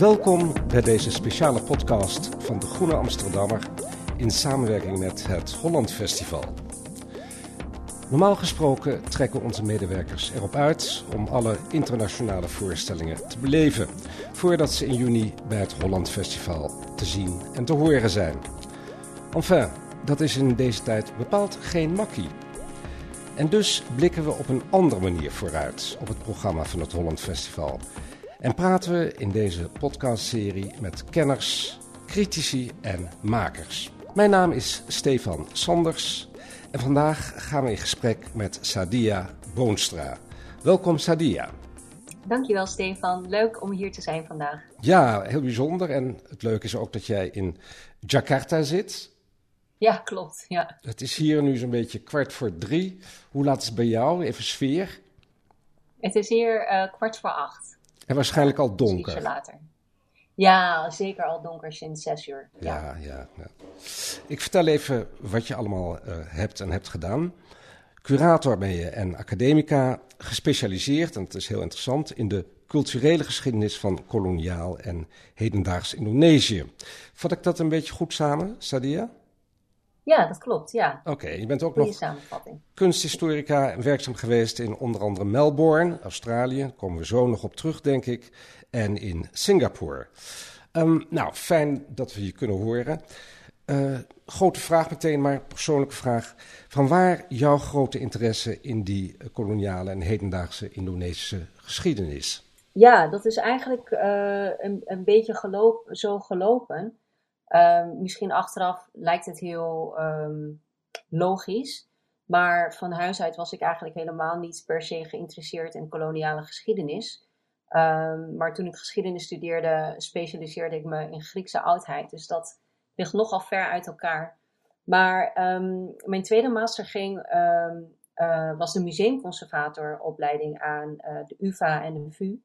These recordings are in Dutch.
Welkom bij deze speciale podcast van de Groene Amsterdammer in samenwerking met het Holland Festival. Normaal gesproken trekken onze medewerkers erop uit om alle internationale voorstellingen te beleven, voordat ze in juni bij het Holland Festival te zien en te horen zijn. Enfin, dat is in deze tijd bepaald geen makkie. En dus blikken we op een andere manier vooruit op het programma van het Holland Festival. En praten we in deze podcastserie met kenners, critici en makers. Mijn naam is Stefan Sanders en vandaag gaan we in gesprek met Sadia Boonstra. Welkom Sadia. Dankjewel Stefan, leuk om hier te zijn vandaag. Ja, heel bijzonder en het leuke is ook dat jij in Jakarta zit. Ja, klopt. Ja. Het is hier nu zo'n beetje kwart voor drie. Hoe laat is het bij jou? Even sfeer. Het is hier uh, kwart voor acht. En waarschijnlijk al donker. Later. Ja, zeker al donker sinds zes uur. Ja, ja. ja, Ik vertel even wat je allemaal uh, hebt en hebt gedaan. Curator ben je en academica, gespecialiseerd, en het is heel interessant, in de culturele geschiedenis van koloniaal en hedendaags Indonesië. Vat ik dat een beetje goed samen, Sadia? Ja, dat klopt, ja. Oké, je bent ook nog kunsthistorica en werkzaam geweest in onder andere Melbourne, Australië. Daar komen we zo nog op terug, denk ik. En in Singapore. Um, nou, fijn dat we je kunnen horen. Uh, grote vraag meteen, maar persoonlijke vraag. Van waar jouw grote interesse in die koloniale en hedendaagse Indonesische geschiedenis? Ja, dat is eigenlijk uh, een, een beetje geloop, zo gelopen. Um, misschien achteraf lijkt het heel um, logisch. Maar van huis uit was ik eigenlijk helemaal niet per se geïnteresseerd in koloniale geschiedenis. Um, maar toen ik geschiedenis studeerde, specialiseerde ik me in Griekse oudheid. Dus dat ligt nogal ver uit elkaar. Maar mijn tweede master ging, uh, was de museumconservatoropleiding aan uh, de UvA en de VU.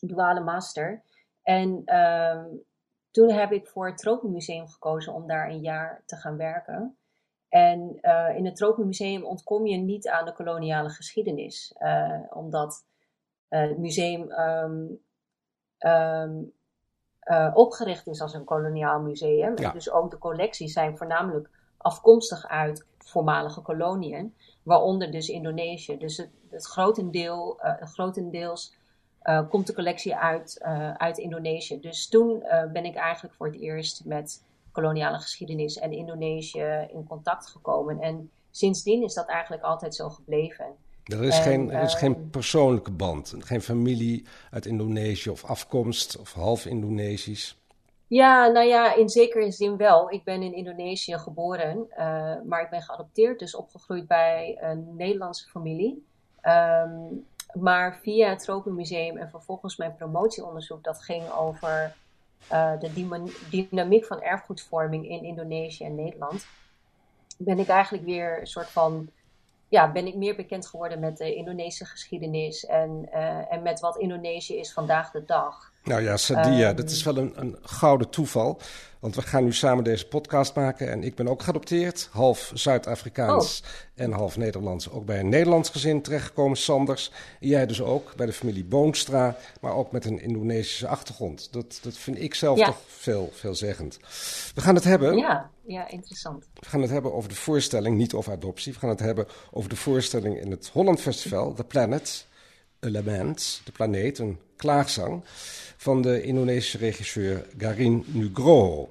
Duale master. En toen heb ik voor het Tropenmuseum gekozen om daar een jaar te gaan werken. En uh, in het Tropenmuseum ontkom je niet aan de koloniale geschiedenis, uh, omdat uh, het museum um, um, opgericht is als een koloniaal museum. Ja. Dus ook de collecties zijn voornamelijk afkomstig uit voormalige koloniën, waaronder dus Indonesië. Dus het, het grotendeel, grotendeels uh, komt de collectie uit, uh, uit Indonesië. Dus toen uh, ben ik eigenlijk voor het eerst met koloniale geschiedenis en Indonesië in contact gekomen. En sindsdien is dat eigenlijk altijd zo gebleven. Er is, en, geen, er is geen persoonlijke band, geen familie uit Indonesië of afkomst of half Indonesisch. Ja, nou ja, in zekere zin wel. Ik ben in Indonesië geboren, maar ik ben geadopteerd, dus opgegroeid bij een Nederlandse familie. Um, maar via het Tropenmuseum en vervolgens mijn promotieonderzoek, dat ging over uh, de dynamiek van erfgoedvorming in Indonesië en Nederland, ben ik eigenlijk weer een soort van, ja, ben ik meer bekend geworden met de Indonesische geschiedenis en, uh, en met wat Indonesië is vandaag de dag. Nou ja, Sadia, um, dat is wel een, een gouden toeval. Want we gaan nu samen deze podcast maken. En ik ben ook geadopteerd. Half Zuid-Afrikaans oh. en half Nederlands. Ook bij een Nederlands gezin terechtgekomen, Sanders. En jij dus ook, bij de familie Boonstra. Maar ook met een Indonesische achtergrond. Dat, dat vind ik zelf ja. toch veel, veelzeggend. We gaan het hebben... Ja, ja, interessant. We gaan het hebben over de voorstelling, niet over adoptie. We gaan het hebben over de voorstelling in het Holland Festival, The Planet Element, de planeet, een klaagzang van de Indonesische regisseur Garin Nugroho.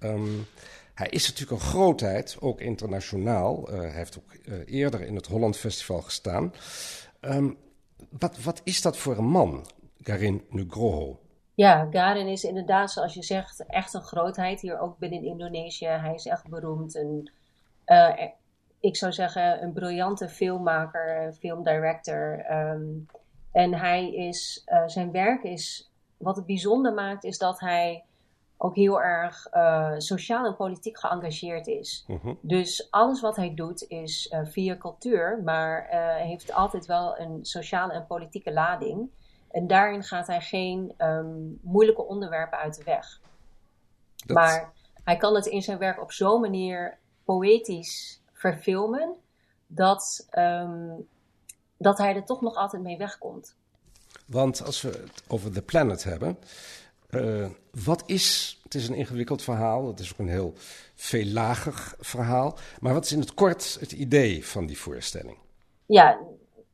Um, hij is natuurlijk een grootheid, ook internationaal. Uh, hij heeft ook uh, eerder in het Holland Festival gestaan. Um, wat, wat is dat voor een man, Garin Nugroho? Ja, Garin is inderdaad, zoals je zegt, echt een grootheid. Hier ook binnen Indonesië. Hij is echt beroemd. Een, uh, ik zou zeggen, een briljante filmmaker, filmdirector. Um, en hij is, zijn werk is wat het bijzonder maakt, is dat hij ook heel erg uh, sociaal en politiek geëngageerd is. Uh-huh. Dus alles wat hij doet is uh, via cultuur, maar heeft altijd wel een sociale en politieke lading. En daarin gaat hij geen um, moeilijke onderwerpen uit de weg. Dat... Maar hij kan het in zijn werk op zo'n manier poëtisch verfilmen, dat, um, dat hij er toch nog altijd mee wegkomt. Want als we het over The Planet hebben, wat is, het is een ingewikkeld verhaal, het is ook een heel veellagig verhaal, maar wat is in het kort het idee van die voorstelling? Ja,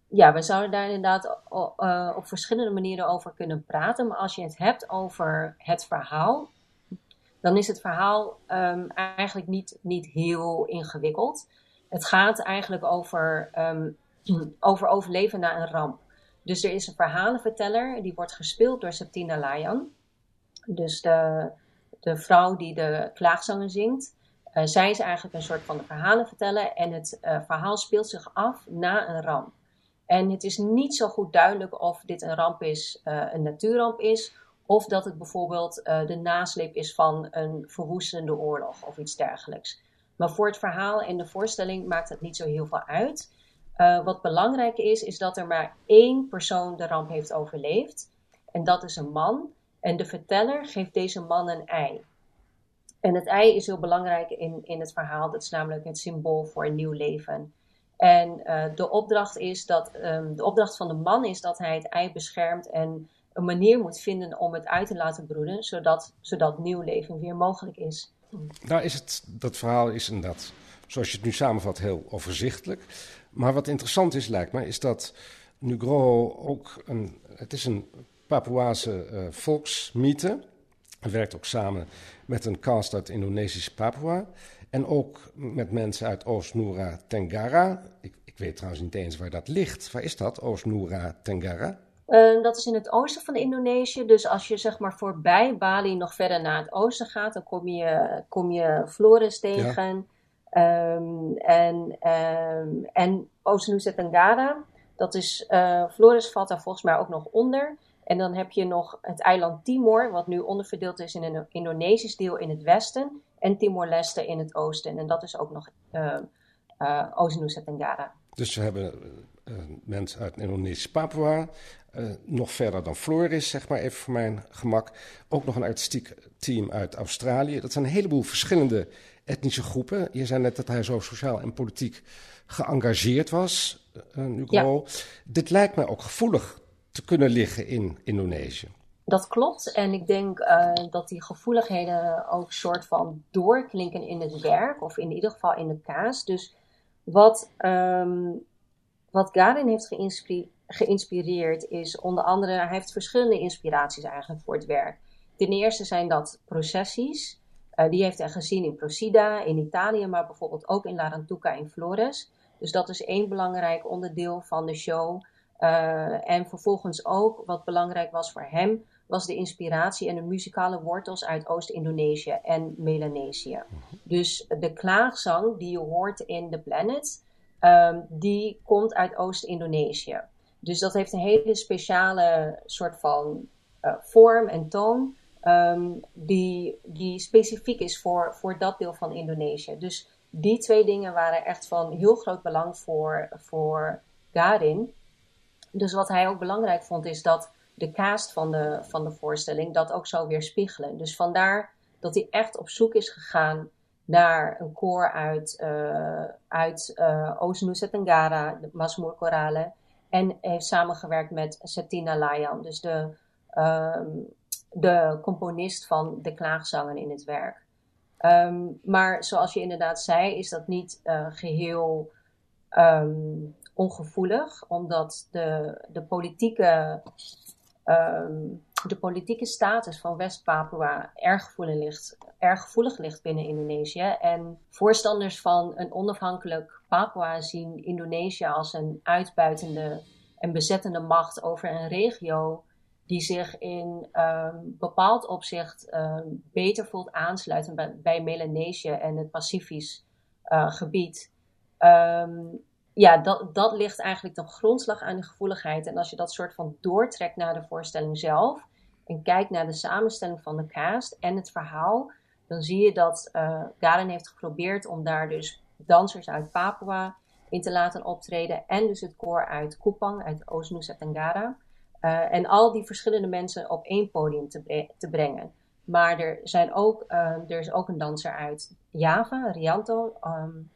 ja, we zouden daar inderdaad uh, op verschillende manieren over kunnen praten. Maar als je het hebt over het verhaal, dan is het verhaal um, eigenlijk niet, niet heel ingewikkeld. Het gaat eigenlijk over, um, over overleven na een ramp. Dus er is een verhalenverteller, die wordt gespeeld door Septina Layan. Dus de, de vrouw die de klaagzangen zingt. Uh, zij is eigenlijk een soort van de verhalenverteller. En het uh, verhaal speelt zich af na een ramp. En het is niet zo goed duidelijk of dit een ramp is, uh, een natuurramp is, of dat het bijvoorbeeld de nasleep is van een verwoestende oorlog of iets dergelijks. Maar voor het verhaal en de voorstelling maakt het niet zo heel veel uit. Uh, wat belangrijk is, is dat er maar één persoon de ramp heeft overleefd. En dat is een man. En de verteller geeft deze man een ei. En het ei is heel belangrijk in, in het verhaal. Dat is namelijk het symbool voor een nieuw leven. En uh, de opdracht is dat um, de opdracht van de man is dat hij het ei beschermt en een manier moet vinden om het uit te laten broeden, zodat, zodat nieuw leven weer mogelijk is. Nou is het, dat verhaal is inderdaad, zoals je het nu samenvat, heel overzichtelijk. Maar wat interessant is, lijkt me, is dat Nugroho ook een, het is een Papuaanse uh, volksmythe. Hij werkt ook samen met een cast uit Indonesisch Papua. En ook met mensen uit Oost-Noora Tenggara. Ik, ik, weet trouwens niet eens waar dat ligt. Waar is dat, Oost-Noora Tenggara? Uh, dat is in het oosten van Indonesië. Dus als je zeg maar voorbij Bali nog verder naar het oosten gaat, dan kom je, kom je Flores tegen. Ja. Um, en um, en Oost-Nusa dat is, uh, Flores valt daar volgens mij ook nog onder. En dan heb je nog het eiland Timor, wat nu onderverdeeld is in een Indonesisch deel in het westen en Timor-Leste in het oosten. En dat is ook nog uh, uh, Oost-Nusa. Dus we hebben uh, mensen uit Indonesisch Papua, nog verder dan Flores, zeg maar even voor mijn gemak. Ook nog een artistiek team uit Australië. Dat zijn een heleboel verschillende etnische groepen. Je zei net dat hij zo sociaal en politiek geëngageerd was, Nugo. Ja. Dit lijkt mij ook gevoelig te kunnen liggen in Indonesië. Dat klopt. En ik denk uh, dat die gevoeligheden ook soort van doorklinken in het werk, of in ieder geval in de kaas. Dus wat, um, wat Garin heeft geïnspi geïnspireerd is onder andere, hij heeft verschillende inspiraties eigenlijk voor het werk. Ten eerste zijn dat processies. Uh, die heeft hij gezien in Procida, in Italië, maar bijvoorbeeld ook in Larantuca in Flores. Dus dat is één belangrijk onderdeel van de show. Uh, en vervolgens ook, wat belangrijk was voor hem, was de inspiratie en de muzikale wortels uit Oost-Indonesië en Melanesië. Dus de klaagzang die je hoort in The Planet, um, die komt uit Oost-Indonesië. Dus dat heeft een hele speciale soort van uh, vorm en toon, um, die, die specifiek is voor, voor dat deel van Indonesië. Dus die twee dingen waren echt van heel groot belang voor, voor Garin. Dus wat hij ook belangrijk vond, is dat de cast van de, van de voorstelling dat ook zou weerspiegelen. Dus vandaar dat hij echt op zoek is gegaan naar een koor uit, uh, uit uh, Oost-Nusa Tenggara, de Masmur. En heeft samengewerkt met Satina Layan, dus de, um, de componist van de klaagzangen in het werk. Um, maar zoals je inderdaad zei, is dat niet uh, geheel um, ongevoelig, omdat de, de politieke um, de politieke status van West-Papua erg gevoelig ligt, erg gevoelig ligt binnen Indonesië. En voorstanders van een onafhankelijk Papua zien Indonesië als een uitbuitende en bezettende macht over een regio die zich in um, bepaald opzicht um, beter voelt aansluiten bij, Melanesië en het Pacifisch uh, gebied. Um, ja, dat, dat ligt eigenlijk de grondslag aan de gevoeligheid. En als je dat soort van doortrekt naar de voorstelling zelf en kijkt naar de samenstelling van de cast en het verhaal, dan zie je dat uh, heeft geprobeerd om daar dus dansers uit Papua in te laten optreden en dus het koor uit Kupang, uit Oost-Nusa Tenggara. Uh, en al die verschillende mensen op één podium te, te brengen. Maar er, zijn ook, uh, er is ook een danser uit Java, Rianto, um,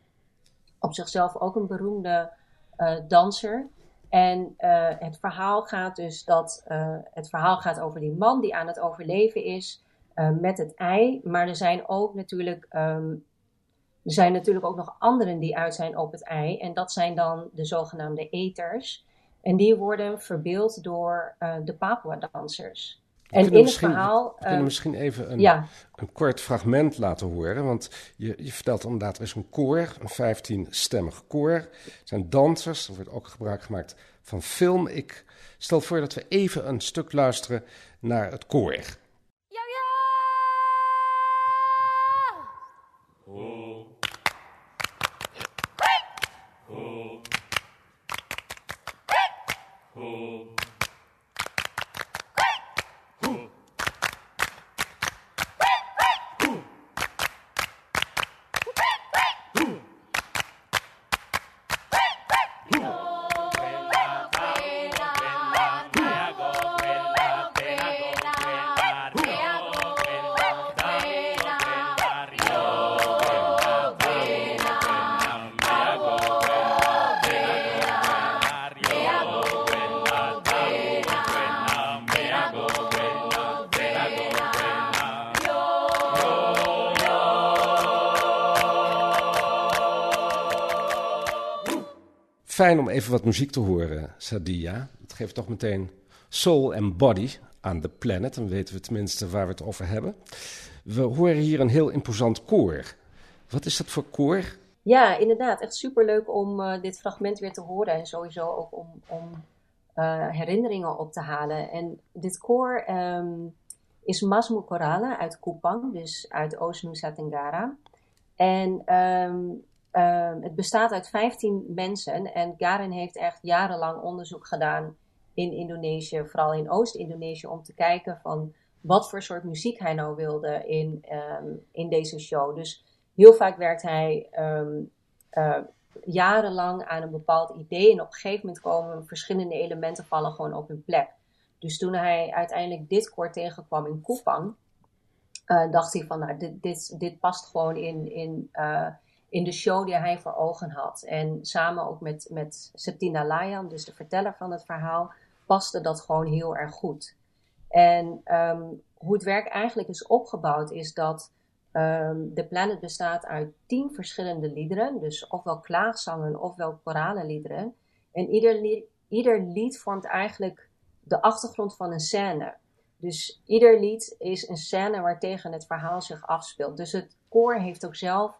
op zichzelf ook een beroemde uh, danser. En het verhaal gaat dus dat het verhaal gaat over die man die aan het overleven is met het ei. Maar er zijn ook natuurlijk ehm, er zijn natuurlijk ook nog anderen die uit zijn op het ei. En dat zijn dan de zogenaamde eters. En die worden verbeeld door uh, de Papua-dansers. En in het verhaal. We kunnen uh, misschien even een, ja. een kort fragment laten horen. Want je, je vertelt inderdaad, er is een koor, een 15-stemmig koor. Er zijn dansers, er wordt ook gebruik gemaakt van film. Ik stel voor dat we even een stuk luisteren naar het koor. Oh. Fijn om even wat muziek te horen, Sadia. Het geeft toch meteen soul en body aan de planet. Dan weten we tenminste waar we het over hebben. We horen hier een heel imposant koor. Wat is dat voor koor? Ja, inderdaad. Echt superleuk om uh, dit fragment weer te horen. En sowieso ook om, om uh, herinneringen op te halen. En dit koor um, is Masmu Korala uit Kupang, dus uit Oost-Nusa Tenggara. En um, Ehm, het bestaat uit 15 mensen en Garin heeft echt jarenlang onderzoek gedaan in Indonesië, vooral in Oost-Indonesië, om te kijken van wat voor soort muziek hij nou wilde in, ehm, in deze show. Dus heel vaak werkt hij ehm, eh, jarenlang aan een bepaald idee en op een gegeven moment komen verschillende elementen vallen gewoon op hun plek. Dus toen hij uiteindelijk dit koor tegenkwam in Kupang, uh, dacht hij van nou, dit, dit, dit past gewoon in, in uh, in de show die hij voor ogen had. En samen ook met, met Septina Layan, dus de verteller van het verhaal, paste dat gewoon heel erg goed. En um, hoe het werk eigenlijk is opgebouwd, is dat de planet bestaat uit tien verschillende liederen, dus ofwel klaagzangen ofwel koralenliederen. En ieder lied, ieder lied vormt eigenlijk de achtergrond van een scène. Dus ieder lied is een scène waartegen het verhaal zich afspeelt. Dus het koor heeft ook zelf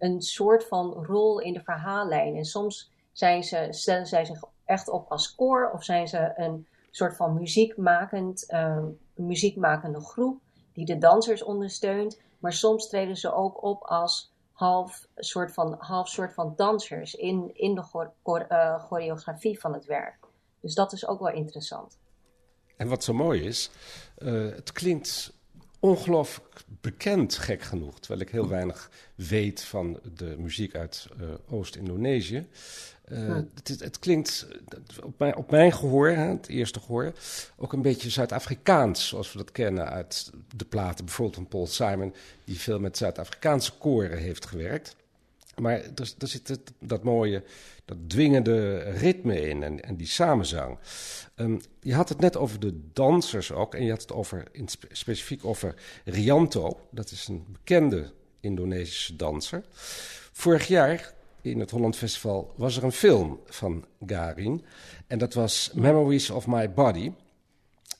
een soort van rol in de verhaallijn. En soms zijn ze, stellen zij zich echt op als koor of zijn ze een soort van muziekmakend, uh, muziekmakende groep die de dansers ondersteunt. Maar soms treden ze ook op als half soort van, half soort van dansers in, in de uh, choreografie van het werk. Dus dat is ook wel interessant. En wat zo mooi is, uh, het klinkt ongelooflijk bekend, gek genoeg. Terwijl ik heel weinig weet van de muziek uit uh, Oost-Indonesië. Uh, het, het, klinkt op mijn, op mijn gehoor, hè, het eerste gehoor, ook een beetje Zuid-Afrikaans, zoals we dat kennen uit de platen, bijvoorbeeld van Paul Simon, die veel met Zuid-Afrikaanse koren heeft gewerkt. Maar er, er zit dat mooie, dat dwingende ritme in en, en die samenzang. Um, je had het net over de dansers ook. En je had het over, specifiek over Rianto. Dat is een bekende Indonesische danser. Vorig jaar in het Holland Festival was er een film van Garin. En dat was Memories of My Body.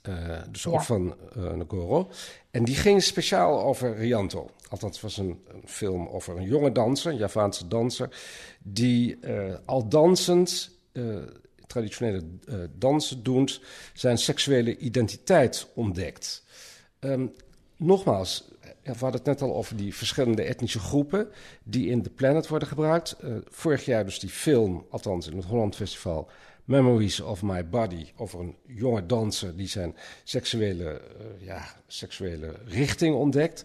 Uh, dus ook van uh, Nagoro. En die ging speciaal over Rianto. Althans, het was een, een, film over een jonge danser, een Javaanse danser, die uh, al dansend, traditionele dansen doend, zijn seksuele identiteit ontdekt. Um, nogmaals, we hadden het net al over die verschillende etnische groepen die in The Planet worden gebruikt. vorig jaar dus die film, althans in het Holland Festival, Memories of My Body over een jonge danser die zijn seksuele, uh, ja, seksuele richting ontdekt.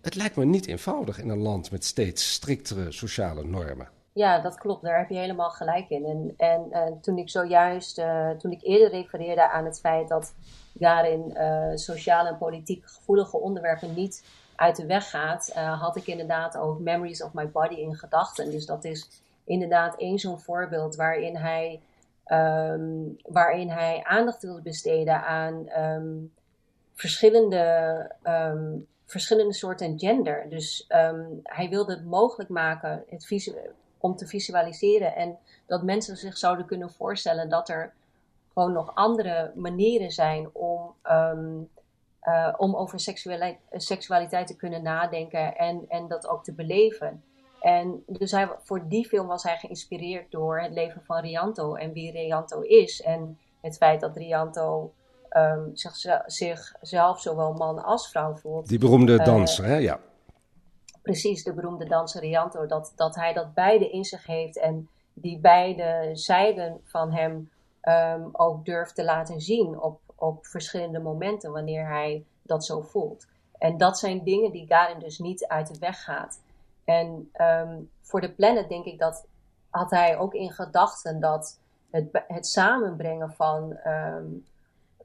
Het lijkt me niet eenvoudig in een land met steeds striktere sociale normen. Ja, dat klopt. Daar heb je helemaal gelijk in. En, en, en toen ik zojuist, uh, toen ik eerder refereerde aan het feit dat daarin uh, sociale en politiek gevoelige onderwerpen niet uit de weg gaat, had ik inderdaad ook Memories of My Body in gedachten. Dus dat is inderdaad één zo'n voorbeeld waarin hij ehm, waarin hij aandacht wilde besteden aan ehm, verschillende, verschillende soorten gender. Dus hij wilde het mogelijk maken het om te visualiseren en dat mensen zich zouden kunnen voorstellen dat er gewoon nog andere manieren zijn om uh, om over seksualiteit, seksualiteit te kunnen nadenken en, en dat ook te beleven. En dus hij, voor die film was hij geïnspireerd door het leven van Rianto en wie Rianto is. En het feit dat Rianto um, zichzelf zowel man als vrouw voelt. Die beroemde uh, danser, hè? Ja. Precies, de beroemde danser Rianto. Dat, dat hij dat beide in zich heeft en die beide zijden van hem um, ook durft te laten zien op op verschillende momenten wanneer hij dat zo voelt. En dat zijn dingen die Garin dus niet uit de weg gaat. En um, voor de planet denk ik dat had hij ook in gedachten dat het, het samenbrengen van um,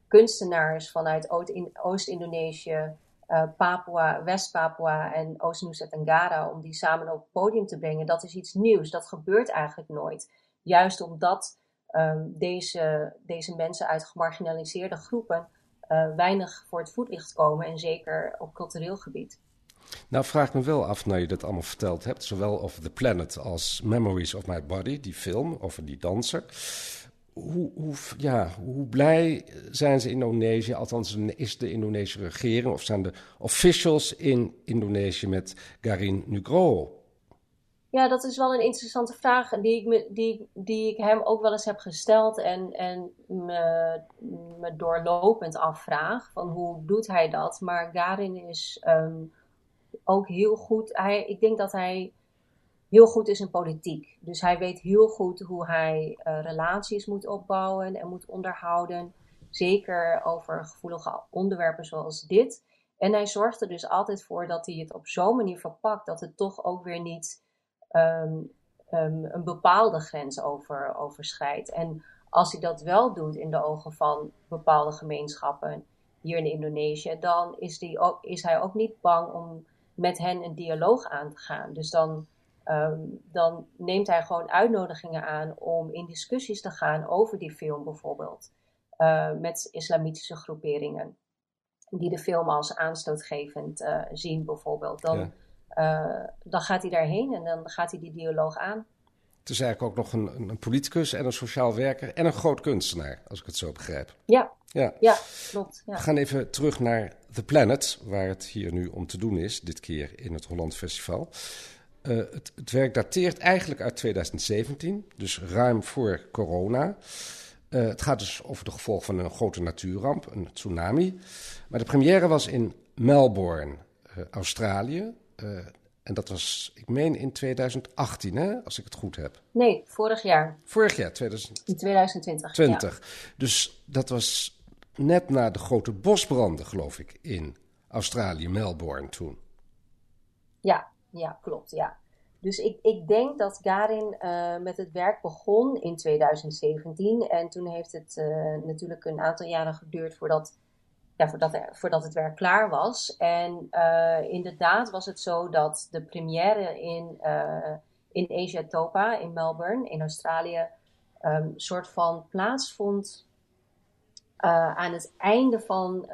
kunstenaars vanuit Oost-Indonesië, uh, Papua, West-Papua en Oost-Nusa Tenggara, om die samen op het podium te brengen, dat is iets nieuws. Dat gebeurt eigenlijk nooit. Juist omdat um, deze, deze mensen uit gemarginaliseerde groepen uh, weinig voor het voetlicht komen en zeker op cultureel gebied. Nou, vraag me wel af, nou je dat allemaal verteld hebt, zowel over The Planet als Memories of My Body, die film over die danser. Hoe, hoe, ja, hoe blij zijn ze in Indonesië, althans is de Indonesische regering of zijn de officials in Indonesië met Garin Nugroho? Ja, dat is wel een interessante vraag die ik, me, die, die ik hem ook wel eens heb gesteld en, en me, doorlopend afvraag van hoe doet hij dat. Maar Garin is um, ook heel goed, hij, ik denk dat hij heel goed is in politiek. Dus hij weet heel goed hoe hij uh, relaties moet opbouwen en moet onderhouden. Zeker over gevoelige onderwerpen zoals dit. En hij zorgt er dus altijd voor dat hij het op zo'n manier verpakt dat het toch ook weer niet um, um, een bepaalde grens over, overschrijdt. En als hij dat wel doet in de ogen van bepaalde gemeenschappen hier in Indonesië, dan is, die ook, is hij ook niet bang om met hen een dialoog aan te gaan. Dus dan, um, dan neemt hij gewoon uitnodigingen aan om in discussies te gaan over die film bijvoorbeeld. Uh, met islamitische groeperingen. Die de film als aanstootgevend uh, zien bijvoorbeeld. Dan, uh, dan gaat hij daarheen en dan gaat hij die dialoog aan. Het is eigenlijk ook nog een, een politicus en een sociaal werker en een groot kunstenaar, als ik het zo begrijp. Ja, ja. ja klopt. Ja. We gaan even terug naar The Planet, waar het hier nu om te doen is, dit keer in het Holland Festival. Uh, het, het, werk dateert eigenlijk uit 2017, dus ruim voor corona. Uh, het gaat dus over de gevolgen van een grote natuurramp, een tsunami. Maar de première was in Melbourne, uh, Australië. En dat was, ik meen in 2018, hè, als ik het goed heb. Nee, vorig jaar. Vorig jaar, 2000... in 2020. 20. Dus dat was net na de grote bosbranden, geloof ik, in Australië, Melbourne toen. Ja, ja, klopt, ja. Dus ik, ik denk dat Garin uh, met het werk begon in 2017. En toen heeft het uh, natuurlijk een aantal jaren geduurd voordat voordat, voordat het werk klaar was. En uh, inderdaad was het zo dat de première in, uh, in Asia Topa in Melbourne, in Australië, um, soort van plaatsvond uh, aan het einde van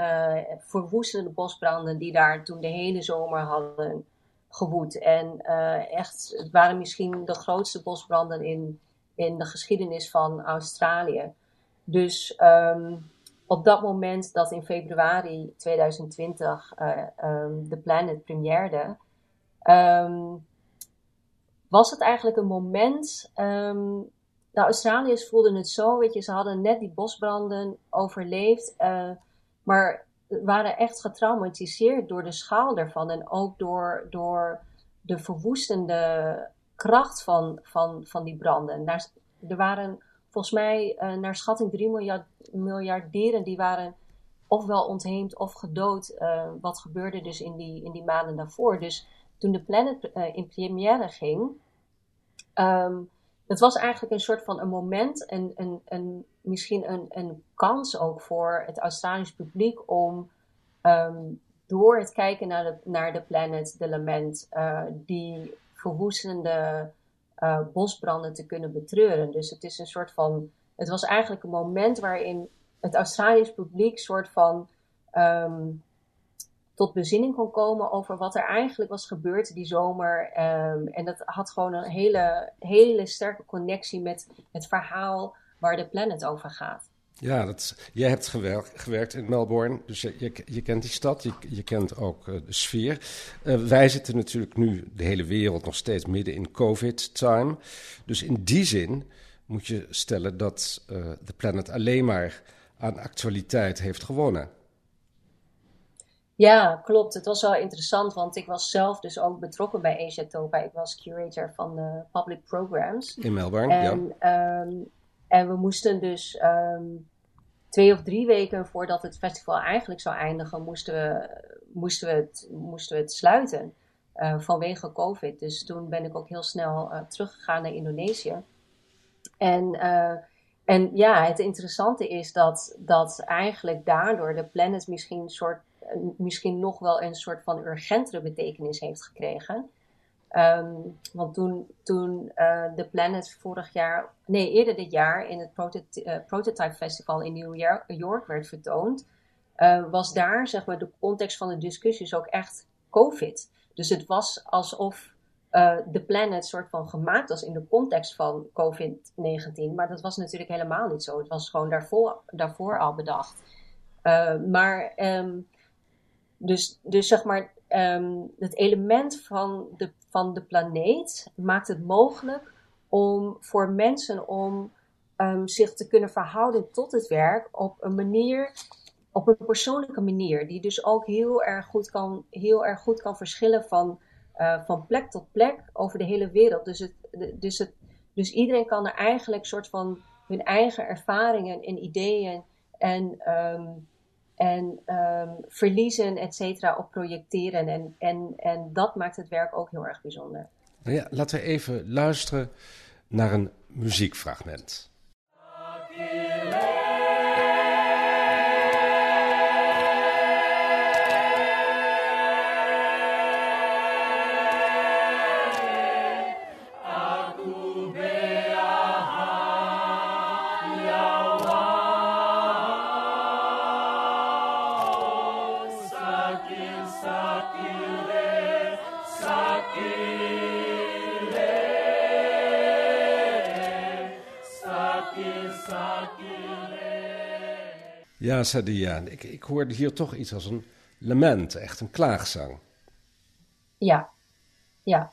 verwoestende bosbranden die daar toen de hele zomer hadden gewoed. En echt, het waren misschien de grootste bosbranden in, in de geschiedenis van Australië. Dus um, op dat moment dat in februari 2020 uh, um, The Planet premierde, um, was het eigenlijk een moment. Um, de Australiërs voelden het zo, weet je, ze hadden net die bosbranden overleefd, uh, maar waren echt getraumatiseerd door de schaal daarvan en ook door, door de verwoestende kracht van, van, van die branden. Daar, er waren volgens mij uh, naar schatting 3 miljard, dieren die waren ofwel ontheemd of gedood. Uh, wat gebeurde dus in die, in die maanden daarvoor. Dus toen de Planet uh, in première ging, um, het was eigenlijk een soort van een moment en een, een, misschien een, een kans ook voor het Australisch publiek om um, door het kijken naar de, naar de Planet, de Lament, die verwoestende uh, bosbranden te kunnen betreuren. Dus het is een soort van het was eigenlijk een moment waarin het Australisch publiek soort van ehm, tot bezinning kon komen over wat er eigenlijk was gebeurd die zomer. Ehm, en dat had gewoon een hele, hele sterke connectie met het verhaal waar de planet over gaat. Ja, dat, jij hebt gewerkt in Melbourne, dus je, je, je kent die stad, je, je kent ook uh, de sfeer. Uh, wij zitten natuurlijk nu, de hele wereld, nog steeds midden in COVID-time. Dus in die zin moet je stellen dat uh, de planet alleen maar aan actualiteit heeft gewonnen. Ja, klopt. Het was wel interessant, want ik was zelf dus ook betrokken bij Asiatopa. Ik was curator van de public programs. In Melbourne, en, ja. Um, en we moesten dus um, twee of drie weken voordat het festival eigenlijk zou eindigen, moesten we, moesten we, het, moesten we het sluiten. Uh, vanwege COVID. Dus toen ben ik ook heel snel uh, teruggegaan naar Indonesië. En, uh, en ja, het interessante is dat, dat eigenlijk daardoor de planet misschien, soort, misschien nog wel een soort van urgentere betekenis heeft gekregen. Um, want toen, toen uh, de Planet vorig jaar, nee, eerder dit jaar in het uh, Prototype Festival in New York werd vertoond, uh, was daar zeg maar de context van de discussies ook echt COVID. Dus het was alsof de Planet soort van gemaakt was in de context van COVID-19, maar dat was natuurlijk helemaal niet zo. Het was gewoon daarvoor, daarvoor al bedacht. maar, um, dus, dus zeg maar, um, het element van de, van de planeet maakt het mogelijk om voor mensen om um, zich te kunnen verhouden tot het werk op een manier, op een persoonlijke manier, die dus ook heel erg goed kan, heel erg goed kan verschillen van, uh, van plek tot plek over de hele wereld. Dus, het, dus, het, dus iedereen kan er eigenlijk soort van hun eigen ervaringen en ideeën en um, en um, verliezen, et cetera, op projecteren. En, en, en dat maakt het werk ook heel erg bijzonder. Nou ja, laten we even luisteren naar een muziekfragment. Ja, Sadia, ik, ik hoorde hier toch iets als een lament, echt een klaagzang. Ja, ja.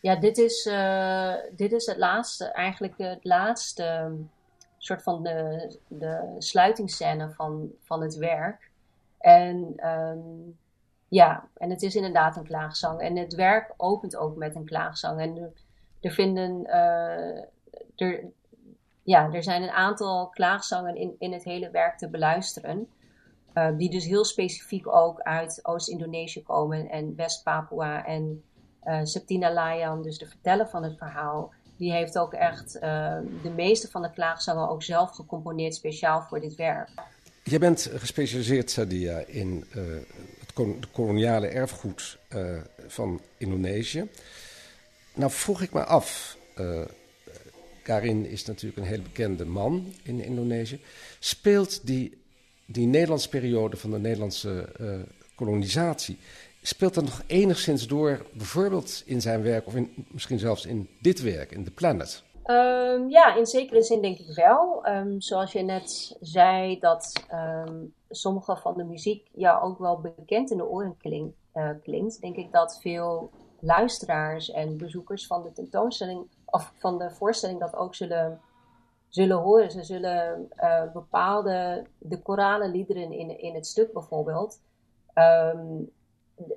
Ja, dit is, uh, dit is het laatste, eigenlijk het laatste ehm, soort van de, de sluitingsscène van, van het werk. En um, ja, en het is inderdaad een klaagzang. En het werk opent ook met een klaagzang. En er, vinden, uh, er, ja, er zijn een aantal klaagzangen in, in het hele werk te beluisteren. Uh, die dus heel specifiek ook uit Oost-Indonesië komen en West-Papua. En uh, Septina Layan, dus de verteller van het verhaal, die heeft ook echt uh, de meeste van de klaagzangen ook zelf gecomponeerd speciaal voor dit werk. Jij bent gespecialiseerd, Sadia, in het koloniale erfgoed van Indonesië. Nou vroeg ik me af, Karin is natuurlijk een heel bekende man in Indonesië. Speelt die, die Nederlandse periode van de Nederlandse uh, kolonisatie, speelt dat nog enigszins door, bijvoorbeeld in zijn werk of in, misschien zelfs in dit werk, in The Planet? Um, ja, in zekere zin denk ik wel. Um, zoals je net zei, dat um, sommige van de muziek jou ook wel bekend in de oren uh, klinkt, denk ik dat veel luisteraars en bezoekers van de tentoonstelling of van de voorstelling dat ook zullen, zullen horen. Ze zullen uh, bepaalde, de korale liederen in, in het stuk bijvoorbeeld, um,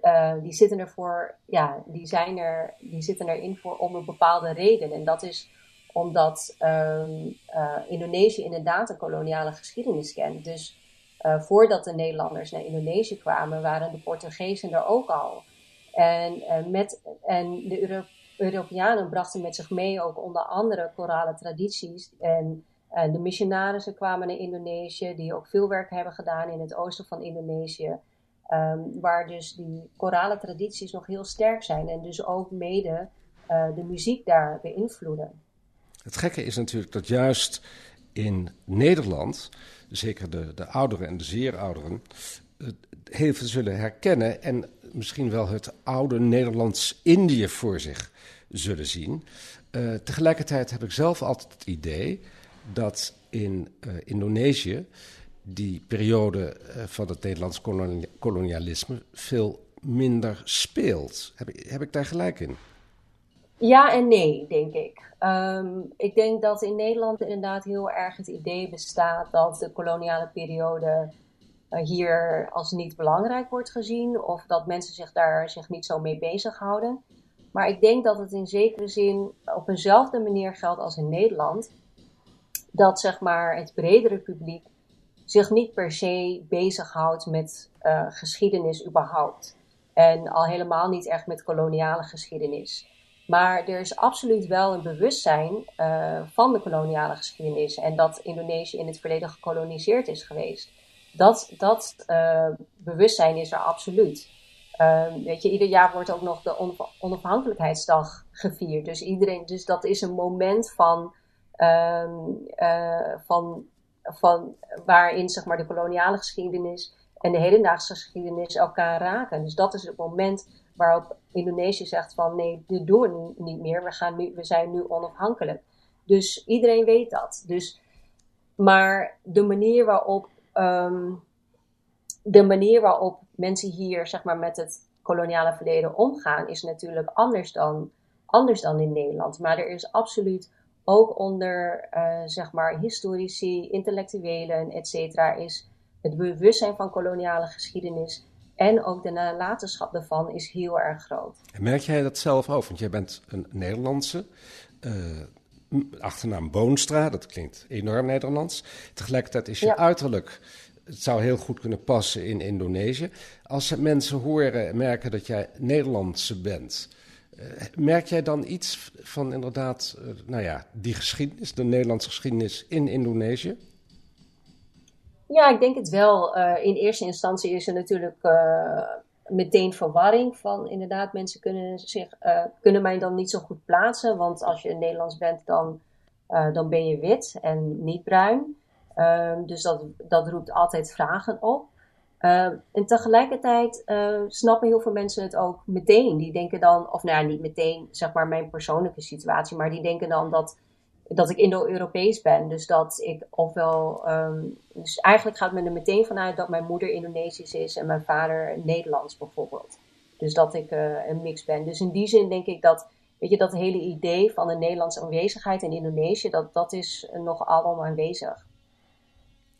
uh, die zitten ervoor, ja, die zijn er, die zitten erin voor om een bepaalde reden. En dat is omdat um, uh, Indonesië inderdaad een koloniale geschiedenis kent. Dus voordat de Nederlanders naar Indonesië kwamen, waren de Portugezen er ook al. En, met, en de Euro Europeanen brachten met zich mee ook onder andere korale tradities. En uh, de missionarissen kwamen naar Indonesië, die ook veel werk hebben gedaan in het oosten van Indonesië. Um, waar dus die korale tradities nog heel sterk zijn en dus ook mede uh, de muziek daar beïnvloeden. Het gekke is natuurlijk dat juist in Nederland, zeker de, de ouderen en de zeer ouderen, heel veel zullen herkennen en misschien wel het oude Nederlands-Indië voor zich zullen zien. Uh, tegelijkertijd heb ik zelf altijd het idee dat in uh, Indonesië die periode uh, van het Nederlands kolonialisme veel minder speelt. Heb heb ik daar gelijk in? Ja en nee, denk ik. Um, ik denk dat in Nederland inderdaad heel erg het idee bestaat dat de koloniale periode hier als niet belangrijk wordt gezien of dat mensen zich daar zich niet zo mee bezighouden. Maar ik denk dat het in zekere zin op eenzelfde manier geldt als in Nederland. Dat zeg maar het bredere publiek zich niet per se bezighoudt met uh, geschiedenis überhaupt. En al helemaal niet echt met koloniale geschiedenis. Maar er is absoluut wel een bewustzijn uh, van de koloniale geschiedenis. En dat Indonesië in het verleden gekoloniseerd is geweest. Dat, dat uh, bewustzijn is er absoluut. Um, weet je, ieder jaar wordt ook nog de onafhankelijkheidsdag gevierd. Dus, iedereen, dus dat is een moment van, um, uh, van, van waarin zeg maar, de koloniale geschiedenis en de hedendaagse geschiedenis elkaar raken. Dus dat is het moment waarop Indonesië zegt van nee, dit doen we niet meer. We, gaan nu, we zijn nu onafhankelijk. Dus iedereen weet dat. Dus, maar de manier waarop um, de manier waarop mensen hier zeg maar, met het koloniale verleden omgaan, is natuurlijk anders dan, anders dan in Nederland. Maar er is absoluut ook onder uh, zeg maar, historici, intellectuelen, et cetera, is het bewustzijn van koloniale geschiedenis en ook de nalatenschap daarvan is heel erg groot. En merk jij dat zelf ook? Want jij bent een Nederlandse. Uh, achternaam Boonstra, dat klinkt enorm Nederlands. Tegelijkertijd is je ja. uiterlijk het zou heel goed kunnen passen in Indonesië. Als mensen horen en merken dat jij Nederlandse bent, uh, merk jij dan iets van inderdaad, uh, nou ja, die geschiedenis, de Nederlandse geschiedenis in Indonesië? Ja, ik denk het wel. Uh, in eerste instantie is er natuurlijk meteen verwarring van inderdaad, mensen kunnen, zich, kunnen mij dan niet zo goed plaatsen. Want als je Nederlands bent, dan, dan ben je wit en niet bruin. Um, dus dat, dat roept altijd vragen op. Um, en tegelijkertijd uh, snappen heel veel mensen het ook meteen. Die denken dan, of nou niet meteen, zeg maar mijn persoonlijke situatie, maar die denken dan dat, dat ik Indo-Europees ben. Dus dat ik ofwel, um, dus eigenlijk gaat men er meteen vanuit dat mijn moeder Indonesisch is en mijn vader Nederlands bijvoorbeeld. Dus dat ik uh, een mix ben. Dus in die zin denk ik dat, weet je, dat hele idee van de Nederlandse aanwezigheid in Indonesië, dat, dat is nog allemaal aanwezig.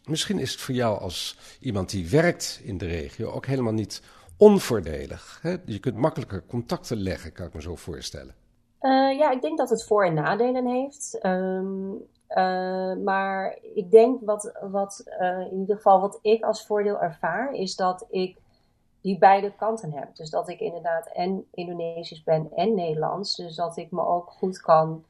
Misschien is het voor jou als iemand die werkt in de regio ook helemaal niet onvoordelig. Hè? Je kunt makkelijker contacten leggen, kan ik me zo voorstellen. Uh, ja, ik denk dat het voor- en nadelen heeft. Um, uh, maar ik denk wat, wat uh, in ieder geval wat ik als voordeel ervaar, is dat ik die beide kanten heb. Dus dat ik inderdaad en Indonesisch ben en Nederlands. Dus dat ik me ook goed kan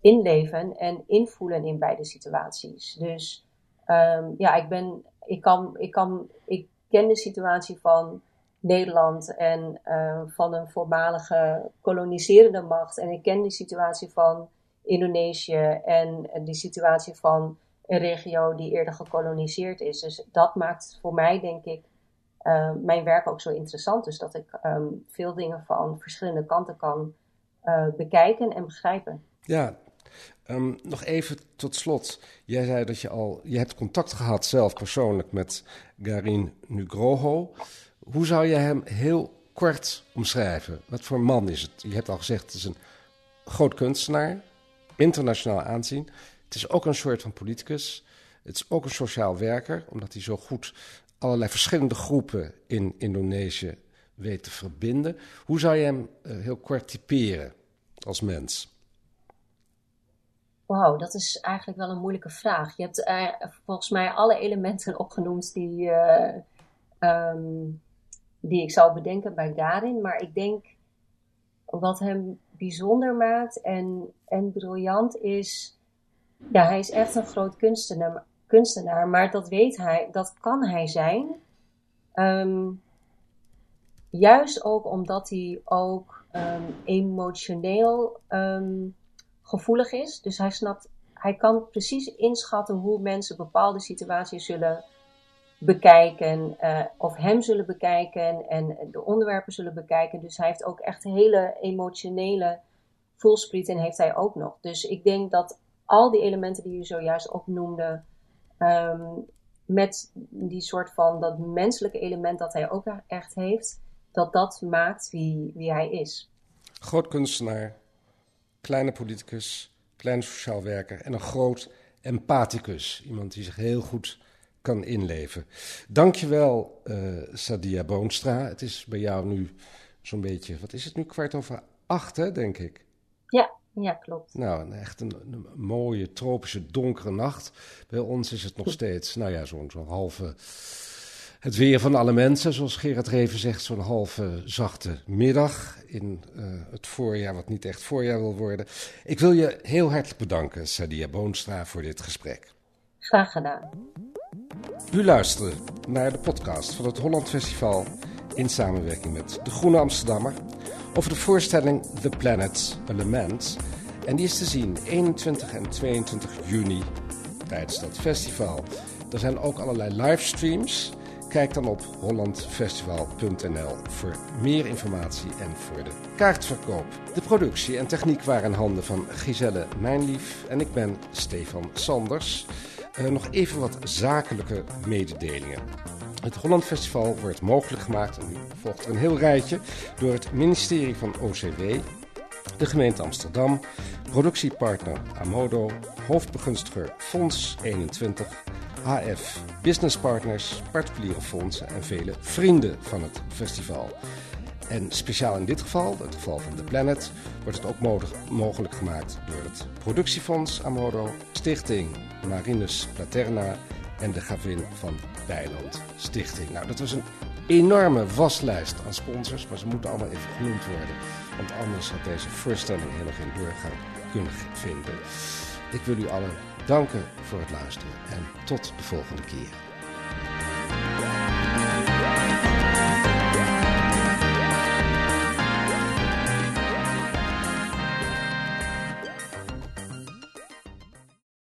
inleven en invoelen in beide situaties. Dus um, ja, ik ben, ik kan, ik kan, ik ken de situatie van Nederland en uh, van een voormalige koloniserende macht. En ik ken de situatie van Indonesië en de situatie van een regio die eerder gekoloniseerd is. Dus dat maakt voor mij, denk ik, uh, mijn werk ook zo interessant. Dus dat ik um, veel dingen van verschillende kanten kan uh, bekijken en begrijpen. Ja, Um, nog even tot slot. Jij zei dat je al. Je hebt contact gehad zelf persoonlijk met Garin Nugroho. Hoe zou je hem heel kort omschrijven? Wat voor man is het? Je hebt al gezegd, het is een groot kunstenaar, internationaal aanzien. Het is ook een soort van politicus. Het is ook een sociaal werker, omdat hij zo goed allerlei verschillende groepen in Indonesië weet te verbinden. Hoe zou je hem uh, heel kort typeren als mens? Wauw, dat is eigenlijk wel een moeilijke vraag. Je hebt uh, volgens mij alle elementen opgenoemd die, uh, um, die ik zou bedenken bij Garin. Maar ik denk wat hem bijzonder maakt en, en briljant is. Ja, hij is echt een groot kunstenaar, kunstenaar maar dat weet hij, dat kan hij zijn. Um, juist ook omdat hij ook um, emotioneel gevoelig is. Dus hij snapt, hij kan precies inschatten hoe mensen bepaalde situaties zullen bekijken, uh, of hem zullen bekijken en de onderwerpen zullen bekijken. Dus hij heeft ook echt hele emotionele voelsprieten heeft hij ook nog. Dus ik denk dat al die elementen die je zojuist opnoemde, um, met die soort van dat menselijke element dat hij ook echt heeft, dat dat maakt wie, wie hij is. Groot kunstenaar, kleine politicus, klein sociaal werker en een groot empathicus. Iemand die zich heel goed kan inleven. Dankjewel, uh, Sadia Boonstra. Het is bij jou nu zo'n beetje, wat is het nu, kwart over acht, hè, denk ik? Ja, ja, klopt. Nou, echt een, mooie, tropische, donkere nacht. Bij ons is het nog steeds, nou ja, zo'n zo halve... Het weer van alle mensen, zoals Gerard Reven zegt, zo'n halve zachte middag in uh, het voorjaar, wat niet echt voorjaar wil worden. Ik wil je heel hartelijk bedanken, Sadia Boonstra, voor dit gesprek. Graag gedaan. U luisterde naar de podcast van het Holland Festival in samenwerking met De Groene Amsterdammer over de voorstelling The Planet Element. En die is te zien 21 en 22 juni tijdens dat festival. Er zijn ook allerlei livestreams. Kijk dan op hollandfestival.nl voor meer informatie en voor de kaartverkoop. De productie en techniek waren in handen van Giselle Mijnlief en ik ben Stefan Sanders. Uh, nog even wat zakelijke mededelingen. Het Holland Festival wordt mogelijk gemaakt, en nu volgt een heel rijtje, door het ministerie van OCW, de gemeente Amsterdam, productiepartner Amodo, hoofdbegunstiger Fonds 21, HF Business Partners, particuliere fondsen en vele vrienden van het festival. En speciaal in dit geval, het geval van The Planet, wordt het ook mogelijk gemaakt door het Productiefonds Amodo, Stichting Marinus Platerna en de Gavin van Bijland Stichting. Nou, dat was een enorme waslijst aan sponsors, maar ze moeten allemaal even genoemd worden. Want anders had deze voorstelling helemaal geen doorgang kunnen vinden. Ik wil u allen danken voor het luisteren en tot de volgende keer.